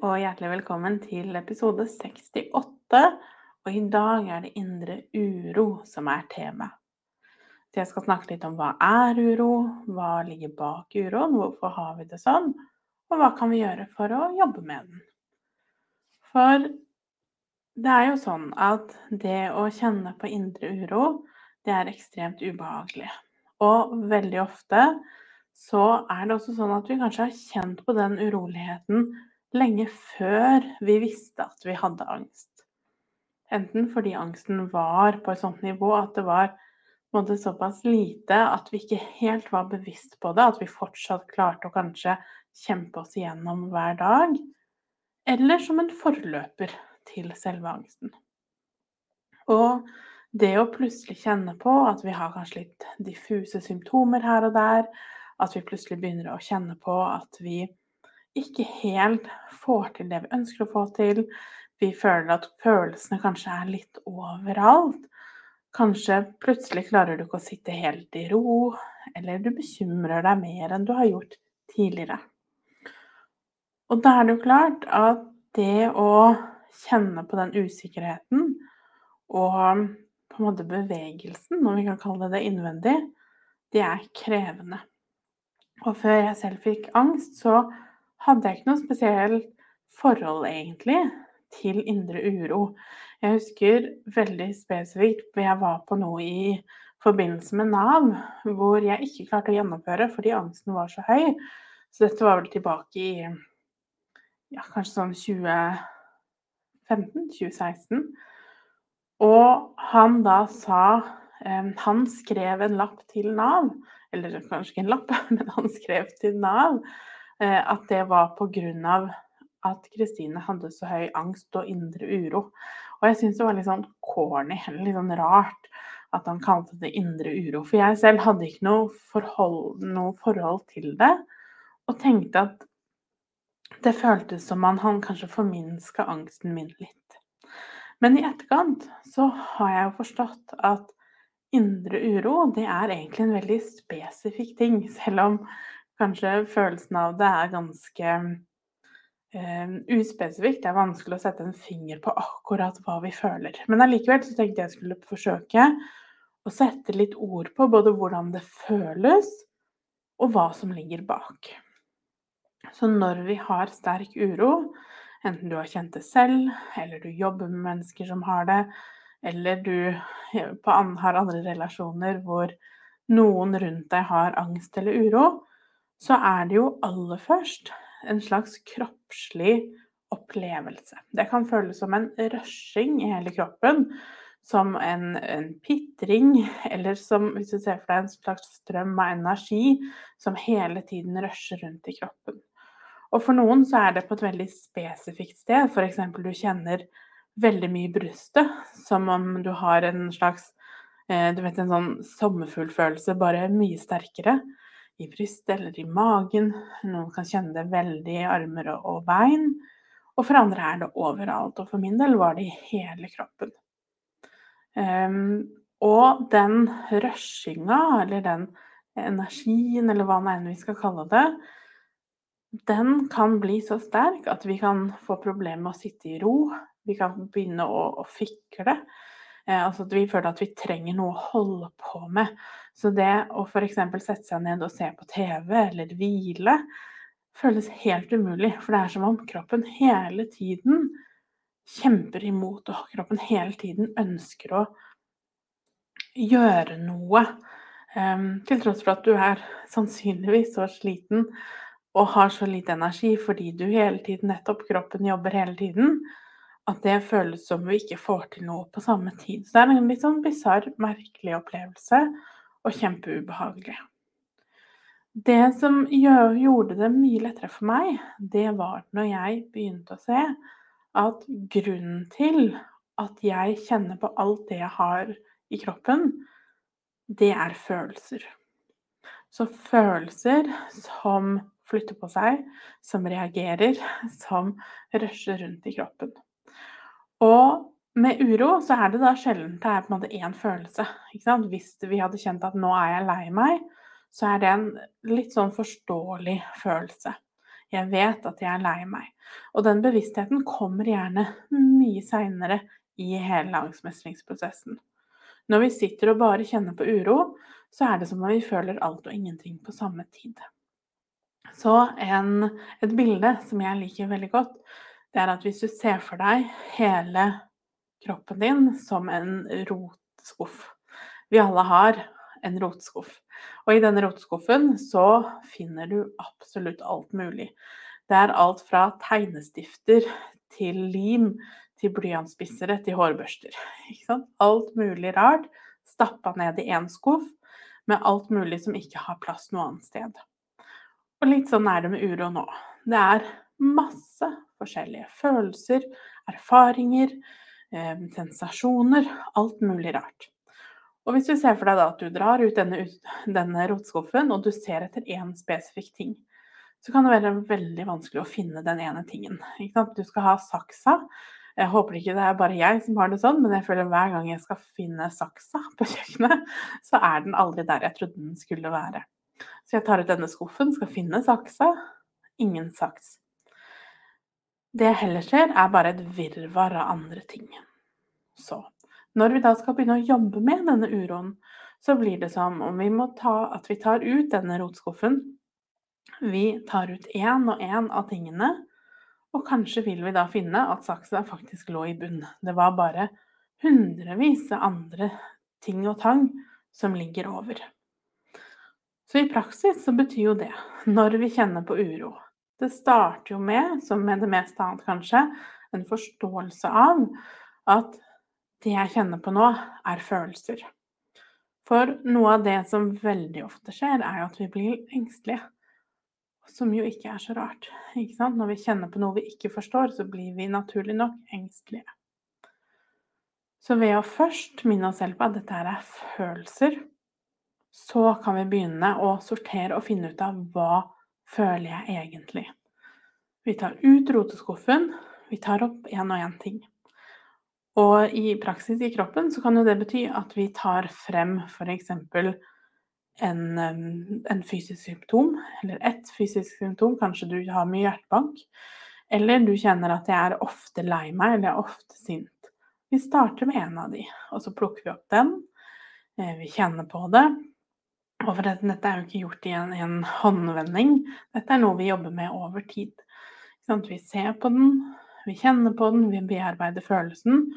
Og hjertelig velkommen til episode 68. Og i dag er det indre uro som er tema. Så jeg skal snakke litt om hva er uro, hva ligger bak uroen, hvorfor har vi det sånn, og hva kan vi gjøre for å jobbe med den. For det er jo sånn at det å kjenne på indre uro, det er ekstremt ubehagelig. Og veldig ofte så er det også sånn at vi kanskje har kjent på den uroligheten lenge før vi visste at vi hadde angst. Enten fordi angsten var på et sånt nivå at det var måte, såpass lite at vi ikke helt var bevisst på det, at vi fortsatt klarte å kanskje kjempe oss igjennom hver dag, eller som en forløper til selve angsten. Og det å plutselig kjenne på at vi har kanskje litt diffuse symptomer her og der, at vi plutselig begynner å kjenne på at vi ikke helt får til det vi ønsker å få til. Vi føler at følelsene kanskje er litt overalt. Kanskje plutselig klarer du ikke å sitte helt i ro, eller du bekymrer deg mer enn du har gjort tidligere. Og da er det jo klart at det å kjenne på den usikkerheten og på en måte bevegelsen, om vi kan kalle det det innvendig, det er krevende. Og før jeg selv fikk angst, så hadde jeg ikke noe spesielt forhold, egentlig, til indre uro. Jeg husker veldig spesifikt hvor jeg var på noe i forbindelse med Nav, hvor jeg ikke klarte å gjennomføre fordi angsten var så høy. Så dette var vel tilbake i ja, kanskje sånn 2015-2016. Og han da sa eh, Han skrev en lapp til Nav, eller kanskje ikke en lapp, men han skrev til Nav at det var pga. at Kristine hadde så høy angst og indre uro. Og jeg syns det var litt sånn corny, eller litt sånn rart, at han kalte det indre uro. For jeg selv hadde ikke noe forhold, noe forhold til det, og tenkte at det føltes som om han kanskje forminska angsten min litt. Men i etterkant så har jeg jo forstått at indre uro, det er egentlig en veldig spesifikk ting. Selv om kanskje følelsen av det er ganske uh, uspesifikt. Det er vanskelig å sette en finger på akkurat hva vi føler. Men allikevel så tenkte jeg skulle forsøke å sette litt ord på både hvordan det føles, og hva som ligger bak. Så når vi har sterk uro, enten du har kjent det selv, eller du jobber med mennesker som har det, eller du har andre relasjoner hvor noen rundt deg har angst eller uro, så er det jo aller først en slags kroppslig opplevelse. Det kan føles som en rushing i hele kroppen, som en, en pitring, eller som hvis du ser for deg en slags strøm av energi som hele tiden rusher rundt i kroppen. Og for noen så er det på et veldig spesifikt sted, f.eks. du kjenner veldig mye i brystet, som om du har en slags eh, du vet, en sånn sommerfuglfølelse, bare mye sterkere i brystet eller i magen. Noen kan kjenne det veldig i armer og bein. Og for andre er det overalt. Og for min del var det i hele kroppen. Um, og den rushinga, eller den energien, eller hva nå enn vi skal kalle det, den kan bli så sterk at vi kan få problemer med å sitte i ro. Vi kan begynne å, å fikle. Eh, altså at vi føler at vi trenger noe å holde på med. Så det å f.eks. sette seg ned og se på TV eller hvile føles helt umulig. For det er som om kroppen hele tiden kjemper imot, og kroppen hele tiden ønsker å gjøre noe. Um, til tross for at du er sannsynligvis så sliten og har så lite energi fordi du hele tiden, nettopp kroppen jobber hele tiden, at det føles som vi ikke får til noe på samme tid. Så det er en litt sånn bisarr, merkelig opplevelse, og kjempeubehagelig. Det som gjorde det mye lettere for meg, det var når jeg begynte å se at grunnen til at jeg kjenner på alt det jeg har i kroppen, det er følelser. Så følelser som flytter på seg, som reagerer, som rusher rundt i kroppen. Og med uro så er det da sjelden det er på en måte én følelse. Hvis vi hadde kjent at nå er jeg lei meg, så er det en litt sånn forståelig følelse. Jeg vet at jeg er lei meg. Og den bevisstheten kommer gjerne mye seinere i hele angstmestringsprosessen. Når vi sitter og bare kjenner på uro, så er det som om vi føler alt og ingenting på samme tid. Så en, et bilde som jeg liker veldig godt, det er at hvis du ser for deg hele kroppen din som en rotskuff Vi alle har en rotskuff. Og i denne rotskuffen så finner du absolutt alt mulig. Det er alt fra tegnestifter til lim til blyantspissere, til hårbørster. Alt mulig rart stappa ned i én skuff med alt mulig som ikke har plass noe annet sted. Og litt sånn er det med uro nå. Det er masse forskjellige følelser, erfaringer, sensasjoner, alt mulig rart. Og hvis du ser for deg at du drar ut denne, denne rotskuffen, og du ser etter én spesifikk ting, så kan det være veldig vanskelig å finne den ene tingen. Du skal ha saksa. Jeg håper ikke det er bare jeg som har det sånn, men jeg føler hver gang jeg skal finne saksa på kjøkkenet, så er den aldri der jeg trodde den skulle være. Så jeg tar ut denne skuffen, skal finne saksa. Ingen saks. Det jeg heller ser, er bare et virvar av andre ting. Så når vi da skal begynne å jobbe med denne uroen, så blir det som om vi må ta, at vi tar ut denne rotskuffen vi tar ut én og én av tingene, og kanskje vil vi da finne at saksa faktisk lå i bunn. Det var bare hundrevis av andre ting og tang som ligger over. Så i praksis så betyr jo det, når vi kjenner på uro Det starter jo med, som med det meste annet kanskje, en forståelse av at det jeg kjenner på nå, er følelser. For noe av det som veldig ofte skjer, er jo at vi blir engstelige. Som jo ikke er så rart. Når vi kjenner på noe vi ikke forstår, så blir vi naturlig nok engstelige. Så ved å først minne oss selv på at dette er følelser, så kan vi begynne å sortere og finne ut av hva føler jeg egentlig. Vi tar ut roteskuffen, vi tar opp én og én ting. Og i praksis i kroppen så kan jo det bety at vi tar frem f.eks en, en fysisk symptom, eller ett fysisk symptom, kanskje du har mye hjertebank, eller du kjenner at jeg er ofte lei meg, eller jeg er ofte sint. Vi starter med en av de, og så plukker vi opp den. Eh, vi kjenner på det. Og for dette, dette er jo ikke gjort i en, en, håndvending. Dette er noe vi jobber med over tid. Sånn vi ser på den, vi kjenner på den, vi bearbeider følelsen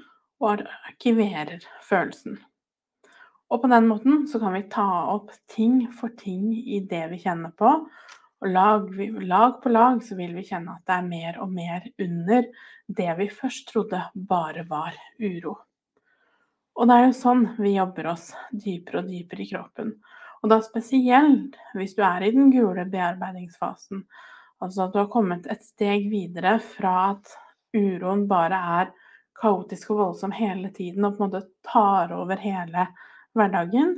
og arkiverer følelsen. Og på den måten så kan vi ta opp ting for ting i det vi kjenner på. Og lag, lag, på lag så vil vi kjenne at det er mer og mer under det vi først trodde bare var uro. Og det er jo sånn vi jobber oss dypere og dypere i kroppen. Og da spesielt hvis du er i den gule bearbeidingsfasen. Altså at du har kommet et steg videre fra at uroen bare er kaotisk og voldsom hele tiden og på en måte tar over hele hverdagen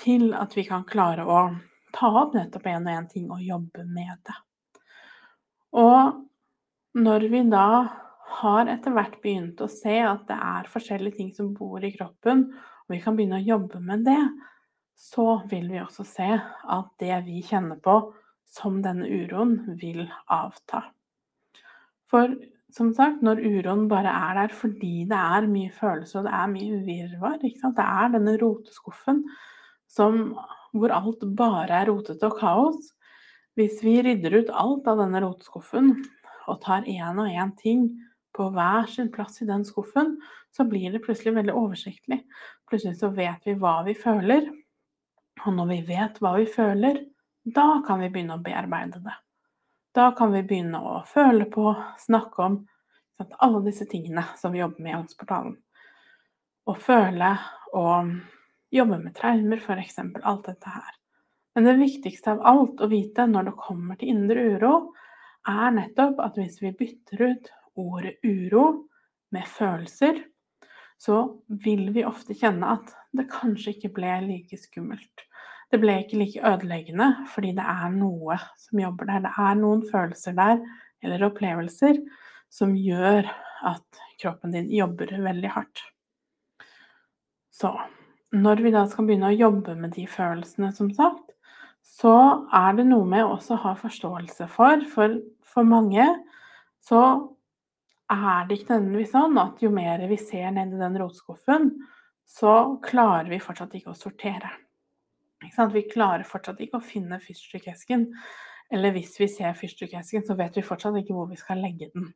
til at vi kan klare å ta opp nettopp én og én ting og jobbe med det. Og når vi da har etter hvert begynt å se at det er forskjellige ting som bor i kroppen, og vi kan begynne å jobbe med det, så vil vi også se at det vi kjenner på som denne uroen, vil avta. For som sagt, når uroen bare er der fordi det er mye følelser og det er mye virvar Det er denne roteskuffen som, hvor alt bare er rotete og kaos. Hvis vi rydder ut alt av denne roteskuffen og tar én og én ting på hver sin plass i den skuffen, så blir det plutselig veldig oversiktlig. Plutselig så vet vi hva vi føler. Og når vi vet hva vi føler, da kan vi begynne å bearbeide det. Da kan vi begynne å føle på, snakke om sant, alle disse tingene som vi jobber med i Angstportalen. Å føle og jobbe med traumer, f.eks. Alt dette her. Men det viktigste av alt å vite når det kommer til indre uro, er nettopp at hvis vi bytter ut ordet uro med følelser, så vil vi ofte kjenne at det kanskje ikke ble like skummelt. Det ble ikke like ødeleggende fordi det er noe som jobber der. Det er noen følelser der, eller opplevelser, som gjør at kroppen din jobber veldig hardt. Så når vi da skal begynne å jobbe med de følelsene, som sagt, så er det noe med også å ha forståelse for For for mange så er det ikke nødvendigvis sånn at jo mer vi ser nedi den rotskuffen, så klarer vi fortsatt ikke å sortere. Ikke vi klarer fortsatt ikke å finne fyrstikkesken. Eller hvis vi ser fyrstikkesken, så vet vi fortsatt ikke hvor vi skal legge den.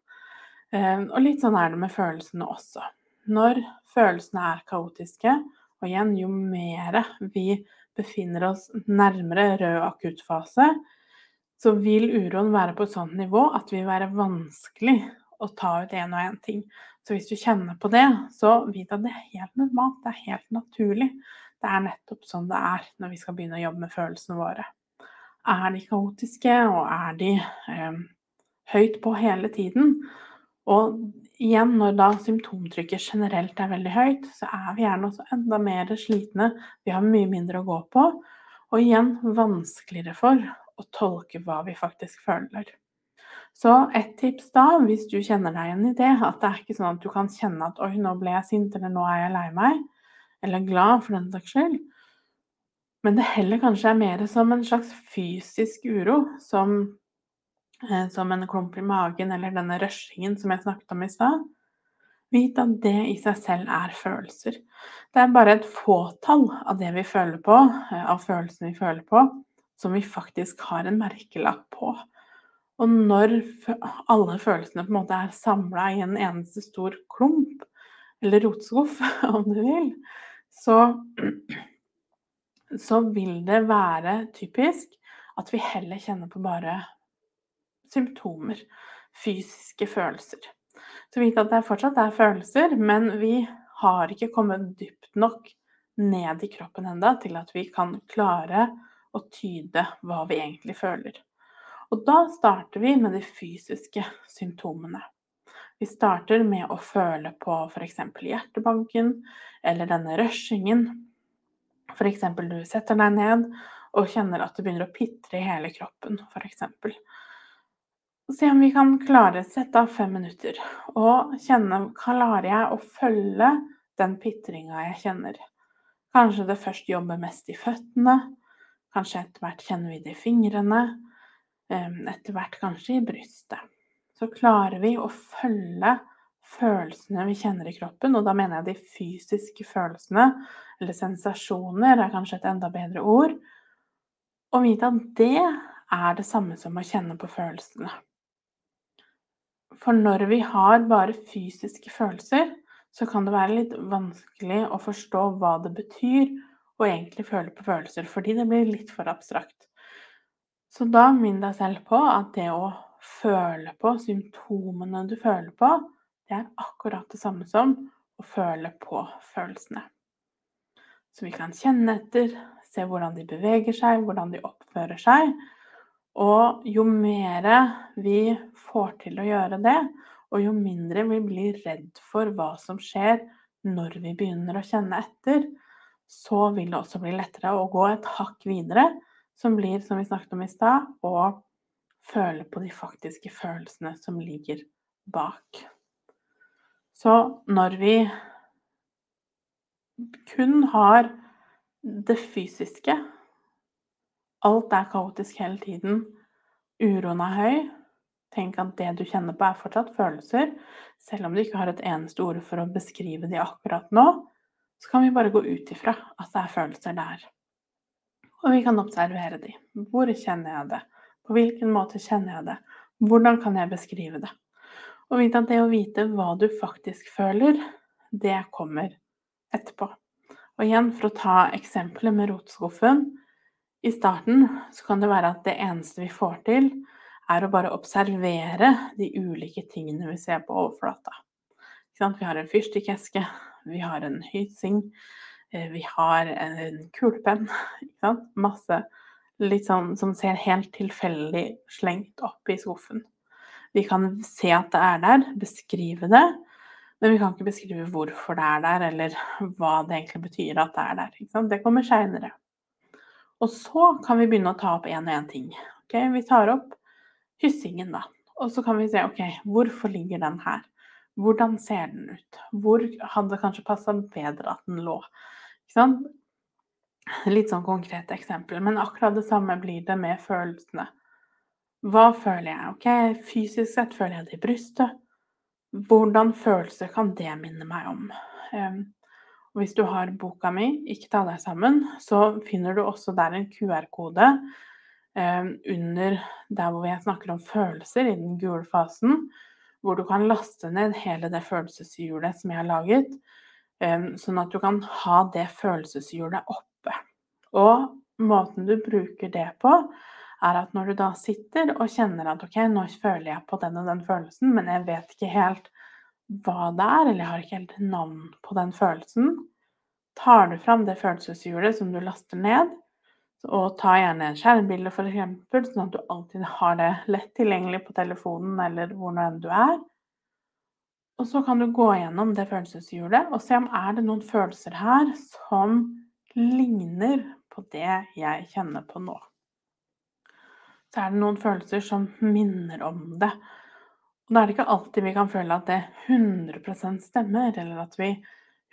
Ehm, og litt sånn er det med følelsene også. Når følelsene er kaotiske, og igjen, jo mer vi befinner oss nærmere rød akuttfase, så vil uroen være på et sånt nivå at det vil være vanskelig å ta ut en og en ting. Så hvis du kjenner på det, så vit at det er helt normalt, det er helt naturlig. Det er nettopp sånn det er når vi skal begynne å jobbe med følelsene våre. Er de kaotiske, og er de eh, høyt på hele tiden? Og igjen, når da symptomtrykket generelt er veldig høyt, så er vi gjerne også enda mer slitne. Vi har mye mindre å gå på. Og igjen vanskeligere for å tolke hva vi faktisk føler. Så et tips da, hvis du kjenner deg igjen i det, at det er ikke sånn at du kan kjenne at 'oi, nå ble jeg sint', eller 'nå er jeg lei meg', eller glad for den saks skyld. Men det heller kanskje er mer som en slags fysisk uro, som, eh, som en klump i magen eller denne rushingen som jeg snakket om i stad. Vit at det i seg selv er følelser. Det er bare et fåtall av det vi føler på, eh, av følelsene vi føler på, som vi faktisk har en merkelapp på. Og når alle følelsene på en måte er samla i en eneste stor klump, eller rotskuff om du vil, så, så vil det være typisk at vi heller kjenner på bare symptomer, fysiske følelser. Så vite at det fortsatt er følelser, men vi har ikke kommet dypt nok ned i kroppen enda til at vi kan klare å tyde hva vi egentlig føler. Og da starter vi med de fysiske symptomene. Vi starter med å føle på f.eks. hjertebanken eller denne rushingen. F.eks. du setter deg ned og kjenner at det begynner å pitre i hele kroppen, f.eks. Se om vi kan klare sette av fem minutter og kjenne Klarer jeg å følge den pitringa jeg kjenner? Kanskje det først jobber mest i føttene. Kanskje etter hvert kjenner vi det i fingrene. Etter hvert kanskje i brystet så klarer vi å følge følelsene vi kjenner i kroppen, og da mener jeg de fysiske følelsene, eller sensasjoner er kanskje et enda bedre ord, og vite at det er det samme som å kjenne på følelsene. For når vi har bare fysiske følelser, så kan det være litt vanskelig å forstå hva det betyr å egentlig føle på følelser, fordi det blir litt for abstrakt. Så da minn deg selv på at det å føle på, symptomene du føler på, det er akkurat det samme som å føle på følelsene. Så vi kan kjenne etter, se hvordan de beveger seg, hvordan de oppfører seg. Og jo mer vi får til å gjøre det, og jo mindre vi blir redd for hva som skjer når vi begynner å kjenne etter, så vil det også bli lettere å gå et hakk videre, som blir, som vi snakket om i stad, å føle på de faktiske følelsene som ligger bak. Så når vi kun har det fysiske Alt er kaotisk hele tiden. Uroen er høy. Tenk at det du kjenner på, er fortsatt følelser. Selv om du ikke har et eneste ord for å beskrive de akkurat nå, så kan vi bare gå ut ifra at det er følelser der. Og vi kan observere de. Hvor kjenner jeg det? På hvilken måte kjenner jeg det? Hvordan kan jeg beskrive det? Og vite at det å vite hva du faktisk føler, det kommer etterpå. Og igjen, for å ta eksempelet med rotskuffen. I starten så kan det være at det eneste vi får til, er å bare observere de ulike tingene vi ser på overflata. Vi har en fyrstikkeske, vi har en hyssing, eh, vi har en kulepenn. Masse litt sånn som ser helt tilfeldig slengt opp i skuffen. Vi kan se at det er der, beskrive det, men vi kan ikke beskrive hvorfor det er der, eller hva det egentlig betyr at det er der. Det kommer seinere. Og så kan vi begynne å ta opp én og én ting. Okay? Vi tar opp hyssingen, da. Og så kan vi se ok, hvorfor ligger den her? Hvordan ser den ut? Hvor hadde det kanskje passa bedre at den lå? Litt sånn konkrete eksempler. Men akkurat det samme blir det med følelsene. Hva føler jeg? Ok, Fysisk sett føler jeg det i brystet. Hvordan følelser kan det minne meg om? Um, hvis du har boka mi 'Ikke ta deg sammen', så finner du også der en QR-kode um, under der hvor jeg snakker om følelser i den gule fasen, hvor du kan laste ned hele det følelseshjulet som jeg har laget, um, sånn at du kan ha det følelseshjulet oppe. Og måten du bruker det på, er at når du da sitter og kjenner at ok, nå føler jeg på den og den følelsen, men jeg vet ikke helt hva det er, eller jeg har ikke helt navn på den følelsen, tar du fram det følelseshjulet som du laster ned, og ta gjerne en skjermbilde f.eks., sånn at du alltid har det lett tilgjengelig på telefonen eller hvor nå enn du er. Og så kan du gå gjennom det følelseshjulet og se om er det noen følelser her som ligner på det jeg kjenner på nå. Så er det noen følelser som minner om det. Og da er det ikke alltid vi kan føle at det 100% stemmer, eller at vi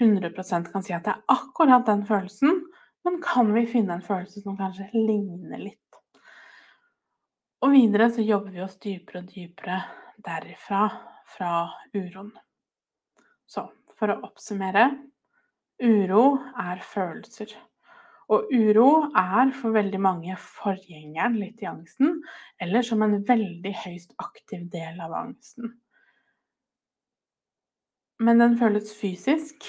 100% kan si at det er akkurat den følelsen, men kan vi finne en følelse som kanskje ligner litt? Og videre så jobber vi oss dypere og dypere derifra, fra uroen. Så for å oppsummere uro er følelser. Og uro er for veldig mange forgjengeren litt i angsten, eller som en veldig høyst aktiv del av angsten. Men den føles fysisk,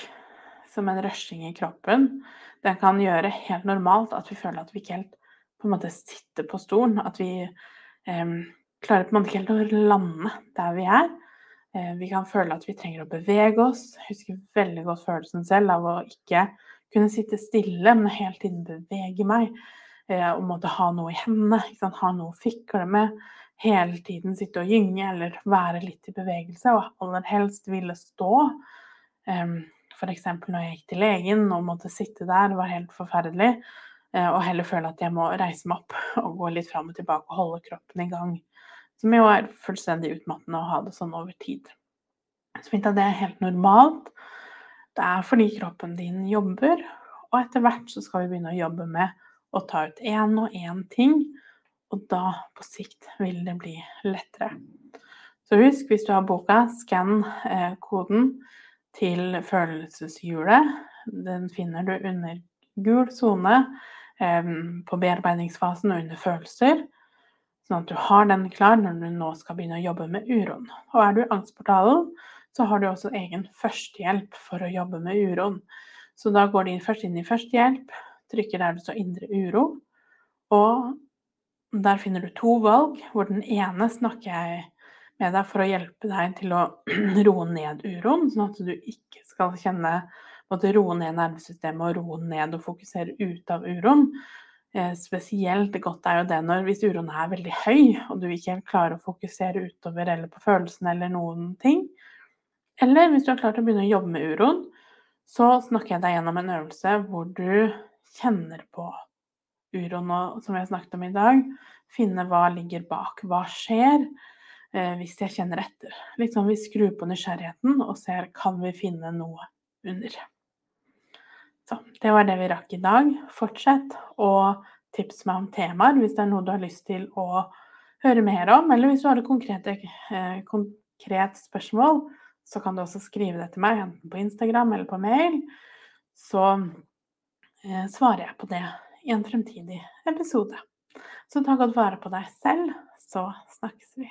som en rushing i kroppen. Den kan gjøre helt normalt at vi føler at vi ikke helt på en måte sitter på stolen. At vi eh, klarer på en måte ikke helt å lande der vi er. Eh, vi kan føle at vi trenger å bevege oss. Jeg husker veldig godt følelsen selv av å ikke kunne sitte stille, men hele tiden bevege meg. Eh, og måtte ha noe i hendene, ha noe å fikle med. Hele tiden sitte og gynge eller være litt i bevegelse, og aller helst ville stå. Um, F.eks. når jeg gikk til legen og måtte sitte der, det var helt forferdelig. Eh, og heller føle at jeg må reise meg opp og gå litt fram og tilbake og holde kroppen i gang. Som jo er fullstendig utmattende å ha det sånn over tid. Så fint at det er helt normalt. Det er fordi kroppen din jobber, og etter hvert så skal vi begynne å jobbe med å ta ut én og én ting. Og da på sikt vil det bli lettere. Så husk, hvis du har boka, skann eh, koden til følelseshjulet. Den finner du under gul sone på bearbeidingsfasen og under følelser. Sånn at du har den klar når du nå skal begynne å jobbe med uroen. Og er du i Angstportalen, så har du også egen førstehjelp for å jobbe med uroen. Så da går de først inn i førstehjelp, trykker der det står 'indre uro', og der finner du to valg, hvor den ene snakker jeg med deg for å hjelpe deg til å roe ned uroen, sånn at du ikke skal kjenne måtte roe ned nervesystemet og roe ned og fokusere ut av uroen. Eh, spesielt godt er jo det når hvis uroen er veldig høy, og du ikke helt klarer å fokusere utover eller på følelsene eller noen ting. Eller hvis du har klart å begynne å jobbe med uroen, så snakker jeg deg gjennom en øvelse hvor du kjenner på uroen, og som vi har snakket om i dag, finne hva ligger bak. Hva skjer? Eh, hvis jeg kjenner etter. Sånn vi skrur på nysgjerrigheten og ser kan vi finne noe under. Så det var det vi rakk i dag. Fortsett å tipse meg om temaer hvis det er noe du har lyst til å høre mer om, eller hvis du har et konkret, eh, konkret spørsmål, så kan du også skrive det til meg, enten på Instagram eller på mail. Så eh, svarer jeg på det i en fremtidig episode. Så ta godt vare på deg selv, så snakkes vi.